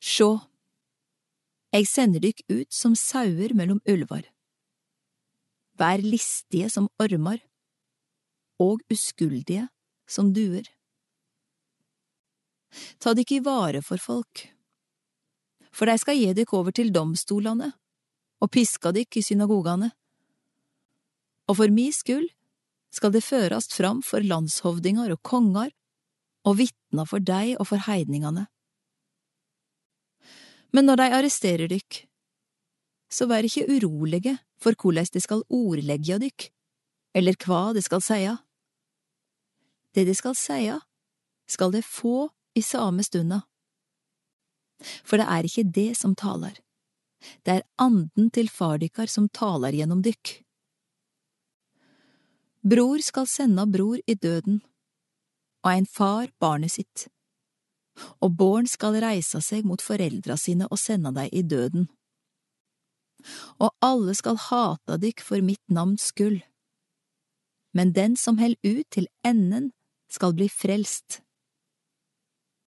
Sjå, eg sender dykk ut som sauer mellom ulvar. Vær listige som ormar, og uskuldige som duer. Ta dykk i vare for folk, for dei skal gi dykk over til domstolane og piska dykk i synagogane. Og for mi skyld skal det førast fram for landshovdingar og kongar og vitna for deg og for heidningane. Men når dei arresterer dykk, så vær ikkje urolige for korleis de skal ordleggja dykk, eller kva de skal seia. Det de skal seia, skal de få i same stunda. For det er ikke det som talar, det er anden til far dykkar som talar gjennom dykk. Bror skal senda bror i døden, og ein far barnet sitt og barn skal reisa seg mot foreldra sine og senda dei i døden. Og alle skal hata dykk for mitt navns skyld. Men den som held ut til enden, skal bli frelst.